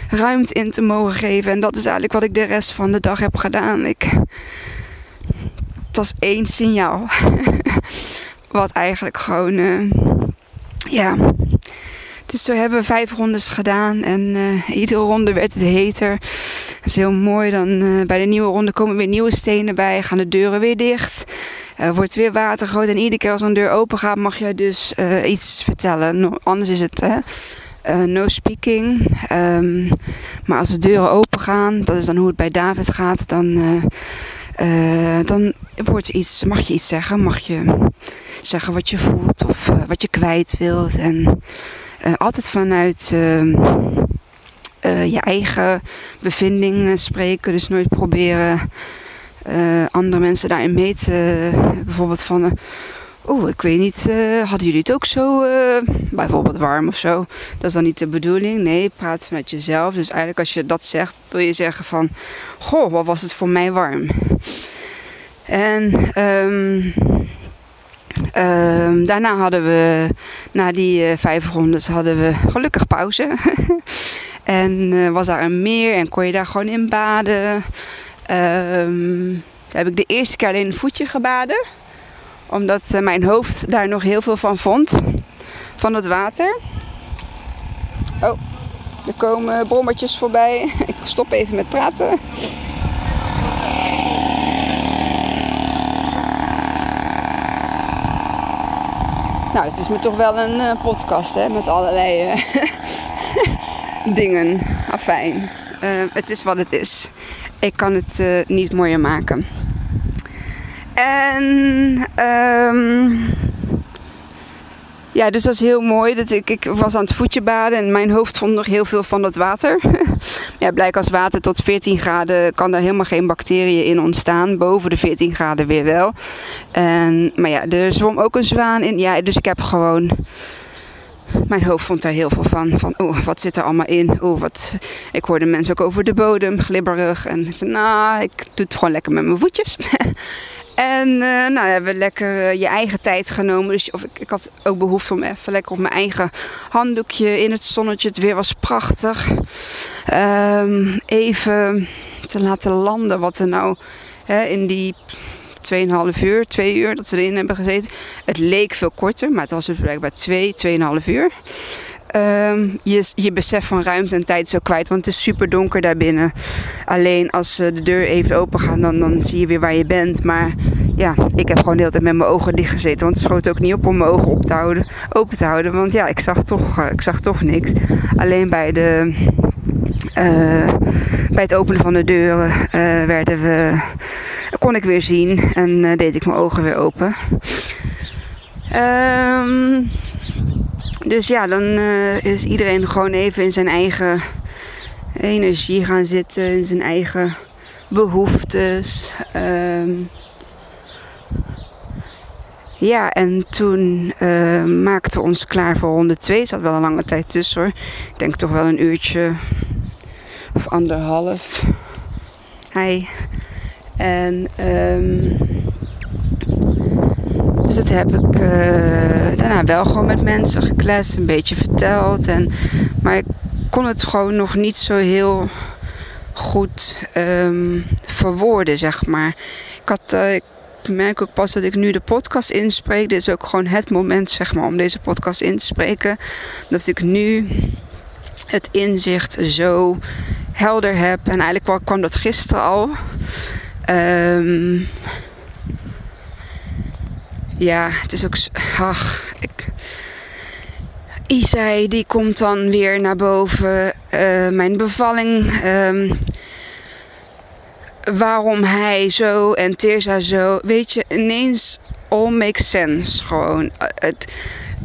ruimte in te mogen geven. En dat is eigenlijk wat ik de rest van de dag heb gedaan. Ik, het was één signaal. wat eigenlijk gewoon, uh, ja. Dus we hebben vijf rondes gedaan en uh, iedere ronde werd het heter. Dat is heel mooi. Dan uh, bij de nieuwe ronde komen weer nieuwe stenen bij, gaan de deuren weer dicht. Uh, wordt weer water groot en iedere keer als een deur open gaat mag je dus iets vertellen. Anders is het no speaking. Um, maar als de deuren open gaan, dat is dan hoe het bij David gaat, dan, dan wordt iets, mag je iets zeggen. Mag je zeggen wat je voelt of wat je kwijt wilt. En uh, altijd vanuit uh, uh, je eigen bevinding spreken. Dus nooit proberen andere mensen daarin mee te. bijvoorbeeld van. Oeh, ik weet niet, hadden jullie het ook zo bijvoorbeeld warm of zo? Dat is dan niet de bedoeling. Nee, praat vanuit jezelf. Dus eigenlijk als je dat zegt, wil je zeggen van... Goh, wat was het voor mij warm? En um, Um, daarna hadden we, na die uh, vijf rondes, hadden we gelukkig pauze. en uh, was daar een meer en kon je daar gewoon in baden. Um, heb ik de eerste keer alleen een voetje gebaden. Omdat uh, mijn hoofd daar nog heel veel van vond. Van het water. Oh, er komen brommertjes voorbij. ik stop even met praten. Nou, het is me toch wel een uh, podcast hè, met allerlei uh, dingen. Afijn. Uh, het is wat het is. Ik kan het niet mooier maken. En um, ja, dus dat is heel mooi. Dat ik, ik was aan het voetje baden en mijn hoofd vond nog heel veel van dat water. ja, blijkbaar als water tot 14 graden kan er helemaal geen bacteriën in ontstaan. Boven de 14 graden weer wel. En, maar ja, er zwom ook een zwaan in. Ja, dus ik heb gewoon mijn hoofd vond daar heel veel van. Van, oh, wat zit er allemaal in? Oh, wat... Ik hoorde mensen ook over de bodem, glibberig. En ik zei, nou, ik doe het gewoon lekker met mijn voetjes. En uh, nou hebben we lekker uh, je eigen tijd genomen. Dus of ik, ik, had ook behoefte om even lekker op mijn eigen handdoekje in het zonnetje. Het weer was prachtig. Um, even te laten landen wat er nou hè, in die 2,5 uur, 2 uur dat we erin hebben gezeten. Het leek veel korter, maar het was dus blijkbaar 2, 2,5 uur. Um, je, je besef van ruimte en tijd zo kwijt. Want het is super donker daarbinnen. Alleen als uh, de deur even open gaat, dan, dan zie je weer waar je bent. Maar ja, ik heb gewoon de hele tijd met mijn ogen dicht gezeten. Want het schoot ook niet op om mijn ogen op te houden, open te houden. Want ja, ik zag toch, uh, ik zag toch niks. Alleen bij, de, uh, bij het openen van de deuren werden we, kon ik weer zien. En deed ik mijn ogen weer open. Um, dus ja, dan uh, is iedereen gewoon even in zijn eigen energie gaan zitten, in zijn eigen behoeftes. Um, ja, en toen uh, maakten we ons klaar voor ronde 2. Er zat wel een lange tijd tussen hoor. Ik denk toch wel een uurtje of anderhalf. Hij. En um, dus dat heb ik uh, daarna wel gewoon met mensen gekletst, een beetje verteld. En, maar ik kon het gewoon nog niet zo heel goed um, verwoorden, zeg maar. Ik, had, uh, ik merk ook pas dat ik nu de podcast inspreek. Dit is ook gewoon het moment, zeg maar, om deze podcast in te spreken. Dat ik nu het inzicht zo helder heb. En eigenlijk kwam dat gisteren al. Um, ja, het is ook. Ach, ik. Isai, die komt dan weer naar boven. Uh, mijn bevalling. Um, waarom hij zo en Tirza zo. Weet je, ineens all makes sense. Gewoon. Het,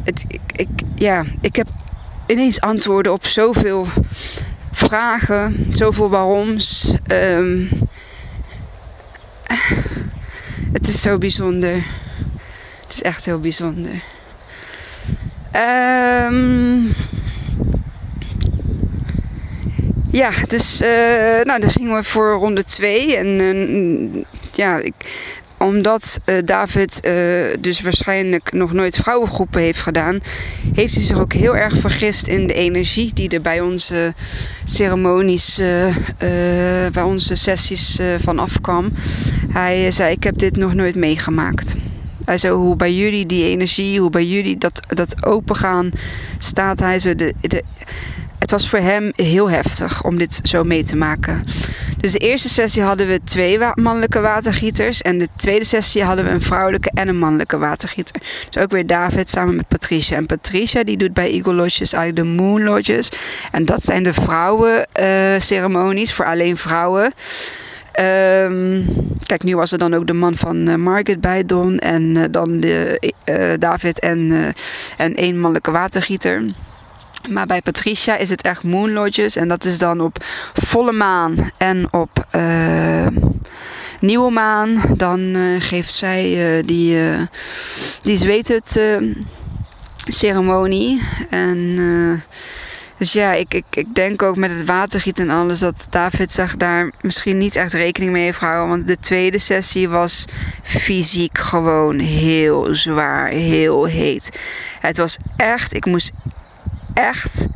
het, ik, ik, ja, ik heb ineens antwoorden op zoveel vragen, zoveel waaroms. Um, het is zo bijzonder. Is echt heel bijzonder. Um, ja, dus uh, nou, dan gingen we voor ronde 2. En uh, ja, ik, omdat uh, David dus waarschijnlijk nog nooit vrouwengroepen heeft gedaan, heeft hij zich ook heel erg vergist in de energie die er bij onze ceremonies, bij onze sessies van afkwam. Hij zei: Ik heb dit nog nooit meegemaakt. Hij zei, hoe bij jullie die energie, hoe bij jullie dat, dat opengaan staat. Hij zo de, het was voor hem heel heftig om dit zo mee te maken. Dus de eerste sessie hadden we twee mannelijke watergieters. En de tweede sessie hadden we een vrouwelijke en een mannelijke watergieter. Dus ook weer David samen met Patricia. En Patricia die doet bij Eagle Lodges eigenlijk de Moon Lodges. En dat zijn de vrouwen uh, voor alleen vrouwen. Um, kijk, nu was er dan ook de man van uh, Margaret bij Don. En uh, dan de, uh, David en, en één mannelijke watergieter. Maar bij Patricia is het echt Moon Lodges. En dat is dan op volle maan en op nieuwe maan. Dan geeft zij die, die zweet het ceremonie. En dus ja, ik, ik, ik denk ook met het watergieten en alles dat David zich daar misschien niet echt rekening mee heeft gehouden. Want de tweede sessie was fysiek gewoon heel zwaar, heel heet. Het was echt, ik moest echt,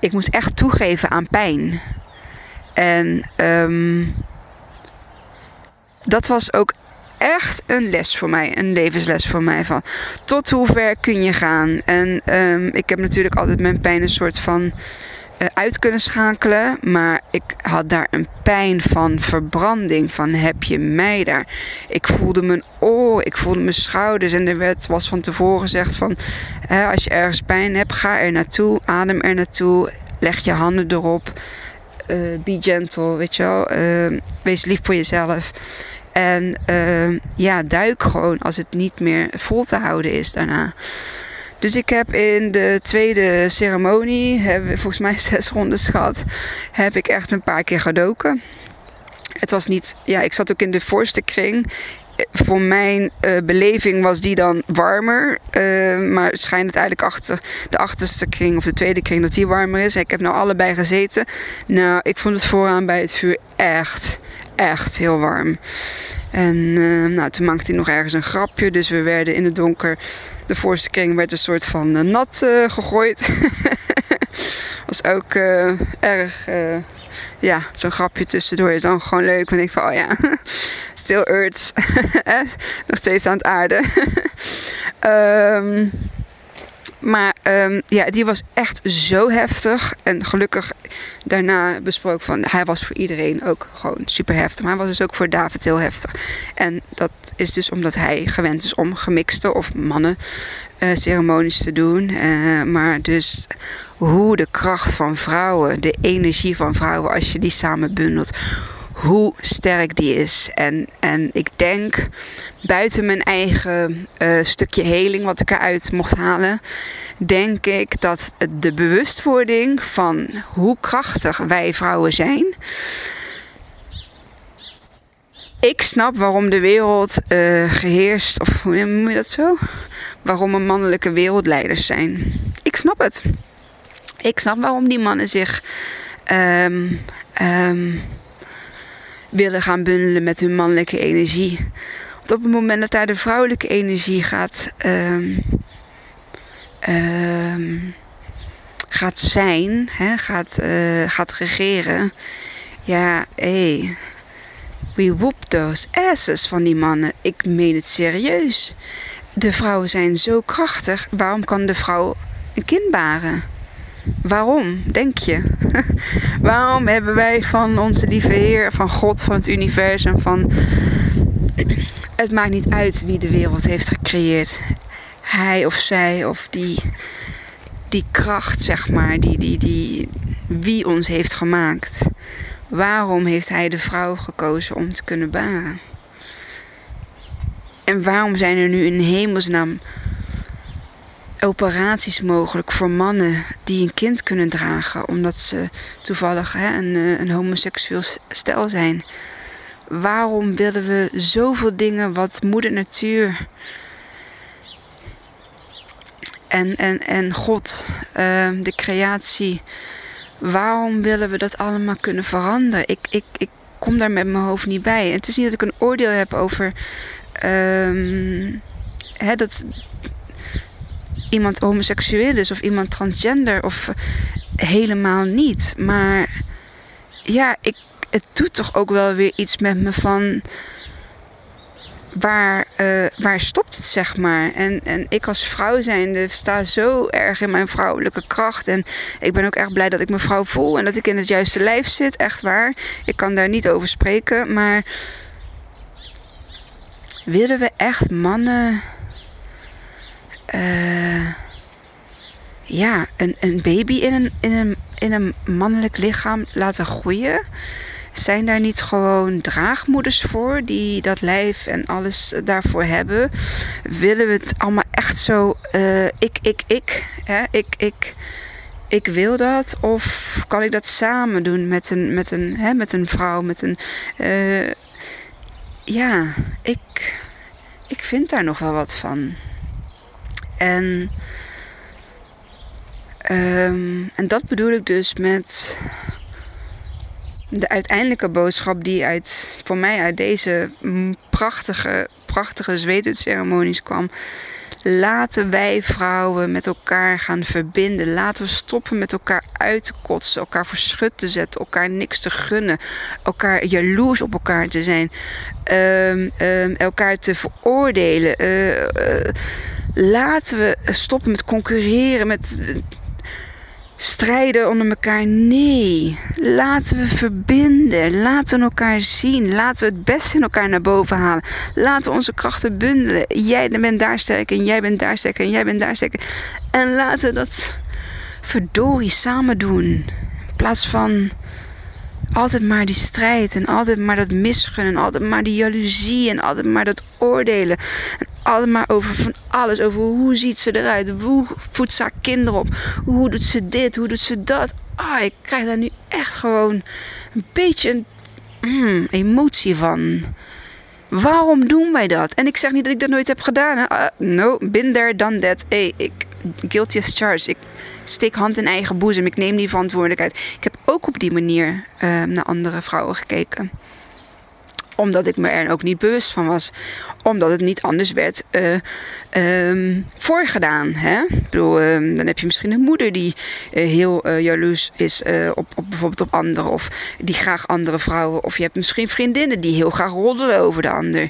ik moest echt toegeven aan pijn. En um, dat was ook echt een les voor mij, een levensles voor mij. Van tot hoe ver kun je gaan? En um, ik heb natuurlijk altijd mijn pijn een soort van uh, uit kunnen schakelen. Maar ik had daar een pijn van verbranding. Van heb je mij daar? Ik voelde mijn oor, ik voelde mijn schouders. En er werd, was van tevoren gezegd van... Hè, als je ergens pijn hebt, ga er naartoe. Adem er naartoe. Leg je handen erop. Uh, be gentle, weet je wel. Uh, wees lief voor jezelf. En uh, ja, duik gewoon als het niet meer vol te houden is daarna. Dus ik heb in de tweede ceremonie, hebben volgens mij zes rondes gehad, heb ik echt een paar keer gedoken. Het was niet, ja, ik zat ook in de voorste kring. Voor mijn uh, beleving was die dan warmer. Uh, maar schijnt het eigenlijk achter de achterste kring of de tweede kring dat die warmer is. Ik heb nou allebei gezeten. Nou, ik vond het vooraan bij het vuur echt echt heel warm. En uh, nou, toen maakte hij nog ergens een grapje. Dus we werden in het donker. De voorste kring werd een soort van uh, nat uh, gegooid. was ook erg. ja, zo'n grapje tussendoor is dan gewoon leuk. Want ik van, oh ja, still Earth. nog steeds aan het aarde. um, Maar um, ja, die was echt zo heftig. En gelukkig daarna besproken van hij was voor iedereen ook gewoon super heftig. Maar hij was dus ook voor David heel heftig. En dat is dus omdat hij gewend is om gemixte of mannen uh, ceremonies te doen. Uh, maar dus hoe de kracht van vrouwen, de energie van vrouwen, als je die samen bundelt hoe sterk die is. En, en ik denk, buiten mijn eigen uh, stukje heling wat ik eruit mocht halen, denk ik dat de bewustwording van hoe krachtig wij vrouwen zijn. Ik snap waarom de wereld uh, geheerst, of hoe noem je dat zo? Waarom er mannelijke wereldleiders zijn. Ik snap het. Ik snap waarom die mannen zich um, um, willen gaan bundelen met hun mannelijke energie. Want op het moment dat daar de vrouwelijke energie gaat, um, um, gaat zijn, hè, gaat, uh, gaat regeren. Ja, hé. Hey, we whoop those asses van die mannen. Ik meen het serieus. De vrouwen zijn zo krachtig. Waarom kan de vrouw een kind baren? Waarom, denk je? Waarom hebben wij van onze lieve Heer, van God, van het universum, van. Het maakt niet uit wie de wereld heeft gecreëerd. Hij of zij of die, die kracht, zeg maar, die, die, die, wie ons heeft gemaakt. Waarom heeft hij de vrouw gekozen om te kunnen baren? En waarom zijn er nu in hemelsnaam operaties mogelijk voor mannen die een kind kunnen dragen, omdat ze toevallig hè, een, eh, een homoseksueel stel zijn. Waarom willen we zoveel dingen wat moeder natuur en, en, en God, uh, de creatie, waarom willen we dat allemaal kunnen veranderen? Ik, ik, ik kom daar met mijn hoofd niet bij. Het is niet dat ik een oordeel heb over ehm, hè, dat iemand homoseksueel is of iemand transgender of helemaal niet. Maar ja, ik, het doet toch ook wel weer iets met me van waar, uh, waar stopt het, zeg maar. En, en ik als vrouw zijnde sta zo erg in mijn vrouwelijke kracht. En ik ben ook echt blij dat ik mijn vrouw voel en dat ik in het juiste lijf zit. Echt waar. Ik kan daar niet over spreken. Maar willen we echt mannen. Uh, ja, een, een baby in een, in, een, in een mannelijk lichaam laten groeien? Zijn daar niet gewoon draagmoeders voor die dat lijf en alles daarvoor hebben? Willen we het allemaal echt zo uh, ik, ik, ik, hè? ik, ik, ik wil dat? Of kan ik dat samen doen met een, met een, hè, met een vrouw, met een. Uh, ja, ik, ik vind daar nog wel wat van. En. Um, en dat bedoel ik dus met de uiteindelijke boodschap die uit, voor mij uit deze prachtige, prachtige zweetceremonies kwam. Laten wij vrouwen met elkaar gaan verbinden. Laten we stoppen met elkaar uit te kotsen, elkaar voor schut te zetten, elkaar niks te gunnen, elkaar jaloers op elkaar te zijn, um, um, elkaar te veroordelen. Uh, laten we stoppen met concurreren, met strijden onder elkaar. Nee, laten we verbinden. Laten we elkaar zien. Laten we het beste in elkaar naar boven halen. Laten we onze krachten bundelen. Jij bent daar sterk en jij bent daar sterk en jij bent daar sterk. En laten we dat verdorie samen doen. In plaats van altijd maar die strijd en altijd maar dat misgunnen. En altijd maar die jaloezie en altijd maar dat oordelen. En altijd maar over van alles. Over hoe ziet ze eruit. Hoe voedt ze haar kinderen op. Hoe doet ze dit. Hoe doet ze dat. Ah, ik krijg daar nu echt gewoon een beetje een mm, emotie van. Waarom doen wij dat? En ik zeg niet dat ik dat nooit heb gedaan. Hè? Uh, no, been there, done that. Hey, ik, guilty as charged. Ik steek hand in eigen boezem. Ik neem die verantwoordelijkheid. Ik heb ook op die manier uh, naar andere vrouwen gekeken omdat ik me er ook niet bewust van was. Omdat het niet anders werd uh, um, voorgedaan. Hè? Ik bedoel, um, dan heb je misschien een moeder die uh, heel uh, jaloers is op, op, bijvoorbeeld op anderen. Of die graag andere vrouwen. Of je hebt misschien vriendinnen die heel graag roddelen over de ander.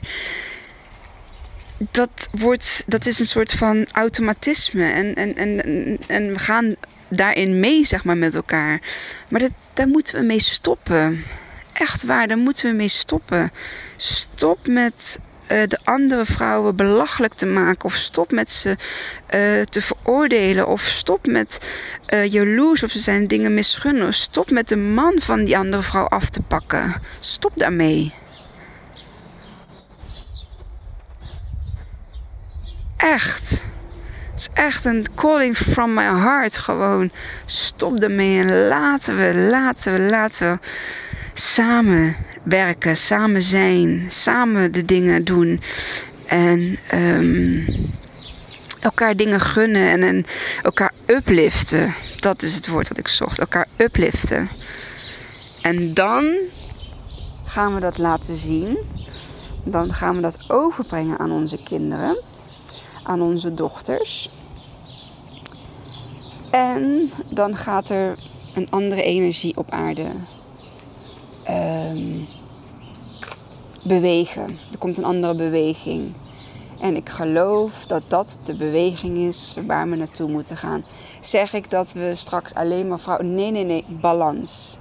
Dat, wordt, dat is een soort van automatisme. En, en, en, en we gaan daarin mee, zeg maar, met elkaar. Maar dat, daar moeten we mee stoppen echt waar, daar moeten we mee stoppen. Stop met uh, de andere vrouwen belachelijk te maken. Of stop met ze uh, te veroordelen. Of stop met uh, jaloers of ze zijn dingen misgunnen. Stop met de man van die andere vrouw af te pakken. Stop daarmee. Echt. Het is echt een calling from my heart. Gewoon stop daarmee en laten we, laten we, laten we samen werken, samen zijn, samen de dingen doen. En um, elkaar dingen gunnen en, en elkaar upliften. Dat is het woord dat ik zocht. Elkaar upliften. En dan gaan we dat laten zien. Dan gaan we dat overbrengen aan onze kinderen, aan onze dochters. En dan gaat er een andere energie op aarde um, bewegen. Er komt een andere beweging. En ik geloof dat dat de beweging is waar we naartoe moeten gaan. Zeg ik dat we straks alleen maar vrouwen. Nee, nee, nee. Balans.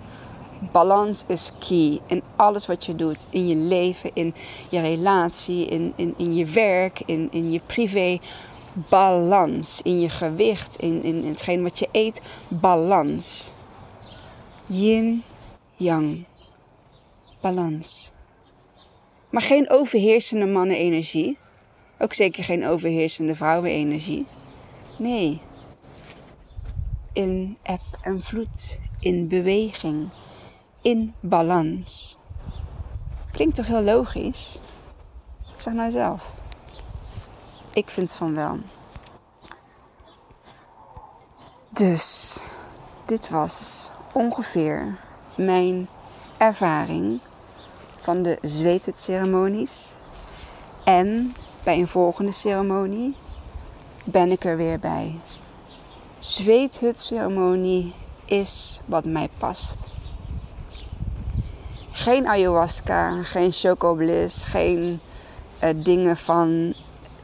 Balans is key in alles wat je doet. In je leven, in je relatie, in, in, in je werk, in, in je privé. Balans. In je gewicht, in, in, hetgeen wat je eet. Balans. Yin, yang balans. Maar geen overheersende mannenenergie. Ook zeker geen overheersende vrouwenenergie. Nee. In eb en vloed. In beweging. In balans. Klinkt toch heel logisch? Ik zeg nou zelf. Ik vind van wel. Dus dit was ongeveer mijn ervaring van de zweetceremonies. En bij een volgende ceremonie ben ik er weer bij. Zweethutceremonie is wat mij past. Geen ayahuasca, geen chocobliss, geen uh, dingen van,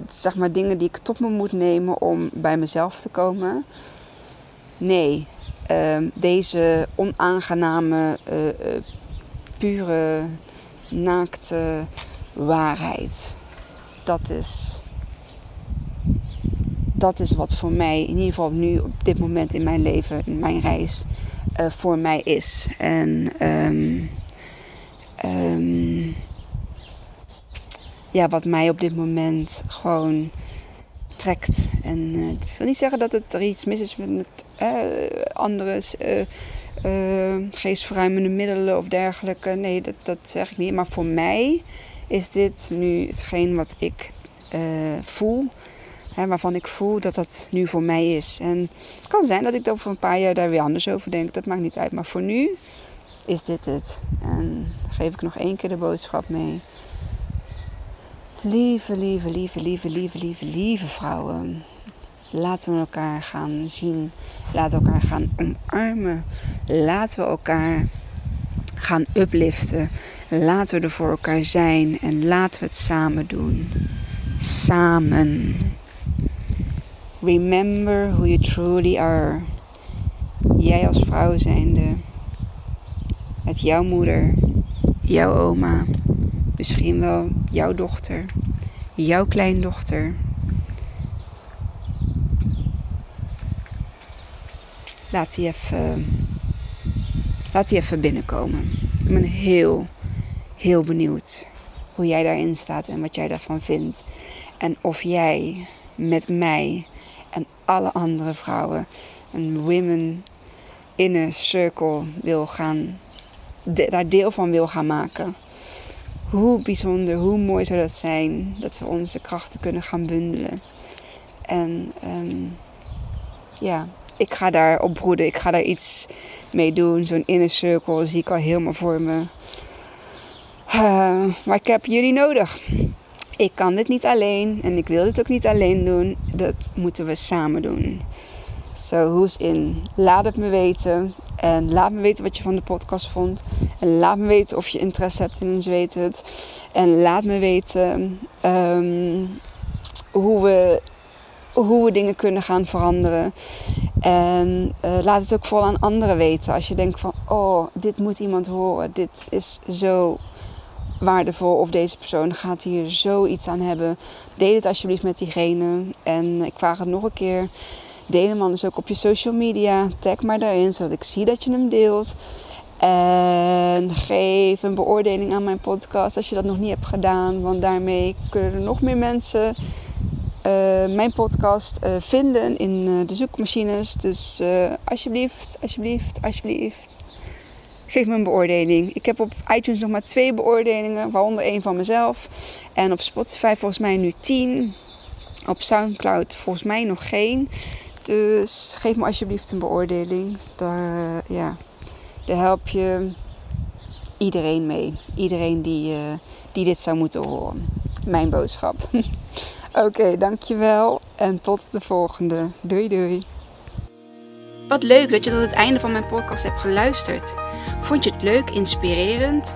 zeg maar dingen die ik tot me moet nemen om bij mezelf te komen. Nee, uh, deze onaangename, uh, pure, naakte waarheid. Dat is, dat is wat voor mij, in ieder geval nu op dit moment in mijn leven, in mijn reis, voor mij is. En um, um, ja, wat mij op dit moment gewoon trekt. En uh, ik wil niet zeggen dat het er iets mis is met uh, andere uh, geestverruimende middelen of dergelijke. Nee, dat, dat zeg ik niet. Maar voor mij is dit nu hetgeen wat ik voel. Hè, waarvan ik voel dat dat nu voor mij is. En het kan zijn dat ik over een paar jaar daar weer anders over denk. Dat maakt niet uit. Maar voor nu is dit het. Geef ik nog één keer de boodschap mee. Lieve, lieve, lieve, lieve, lieve, lieve, lieve vrouwen. Laten we elkaar gaan zien. Laten we elkaar gaan omarmen. Laten we elkaar gaan upliften. Laten we er voor elkaar zijn. En laten we het samen doen. Samen. Remember who you truly are. Jij als vrouw zijnde. Met jouw moeder. Jouw oma Misschien wel jouw dochter, jouw kleindochter. Laat die even, laat die even binnenkomen. Ik ben heel, heel benieuwd hoe jij daarin staat en wat jij daarvan vindt. En of jij met mij en alle andere vrouwen een women inner circle wil gaan, daar deel van wil gaan maken hoe bijzonder, hoe mooi zou dat zijn dat we onze krachten kunnen gaan bundelen. En um, ja, ik ga daar op broeden, ik ga daar iets mee doen. Zo'n inner circle zie ik al helemaal voor me. Uh, maar ik heb jullie nodig. Ik kan dit niet alleen en ik wil dit ook niet alleen doen. Dat moeten we samen doen. So, who's in? Laat het me weten. En laat me weten wat je van de podcast vond. En laat me weten of je interesse hebt in een zweethut. En laat me weten um, hoe, we, hoe we dingen kunnen gaan veranderen. En uh, laat het ook vooral aan anderen weten. Als je denkt van, oh, dit moet iemand horen. Dit is zo waardevol. Of deze persoon gaat hier zoiets aan hebben. Deel het alsjeblieft met diegene. En ik vraag het nog een keer. Deel hem anders ook op je social media. Tag maar daarin, zodat ik zie dat je hem deelt. En geef een beoordeling aan mijn podcast als je dat nog niet hebt gedaan. Want daarmee kunnen er nog meer mensen uh, mijn podcast uh, vinden in uh, de zoekmachines. Dus alsjeblieft, alsjeblieft, alsjeblieft. Geef me een beoordeling. Ik heb op iTunes nog maar twee beoordelingen, waaronder één van mezelf. En op Spotify volgens mij nu tien. Op Soundcloud volgens mij nog geen. Dus geef me alsjeblieft een beoordeling. Daar, ja, daar help je iedereen mee. Iedereen die, uh, die dit zou moeten horen. Mijn boodschap. Oké, dankjewel. En tot de volgende. Doei doei. Wat leuk dat je tot het einde van mijn podcast hebt geluisterd. Vond je het leuk, inspirerend?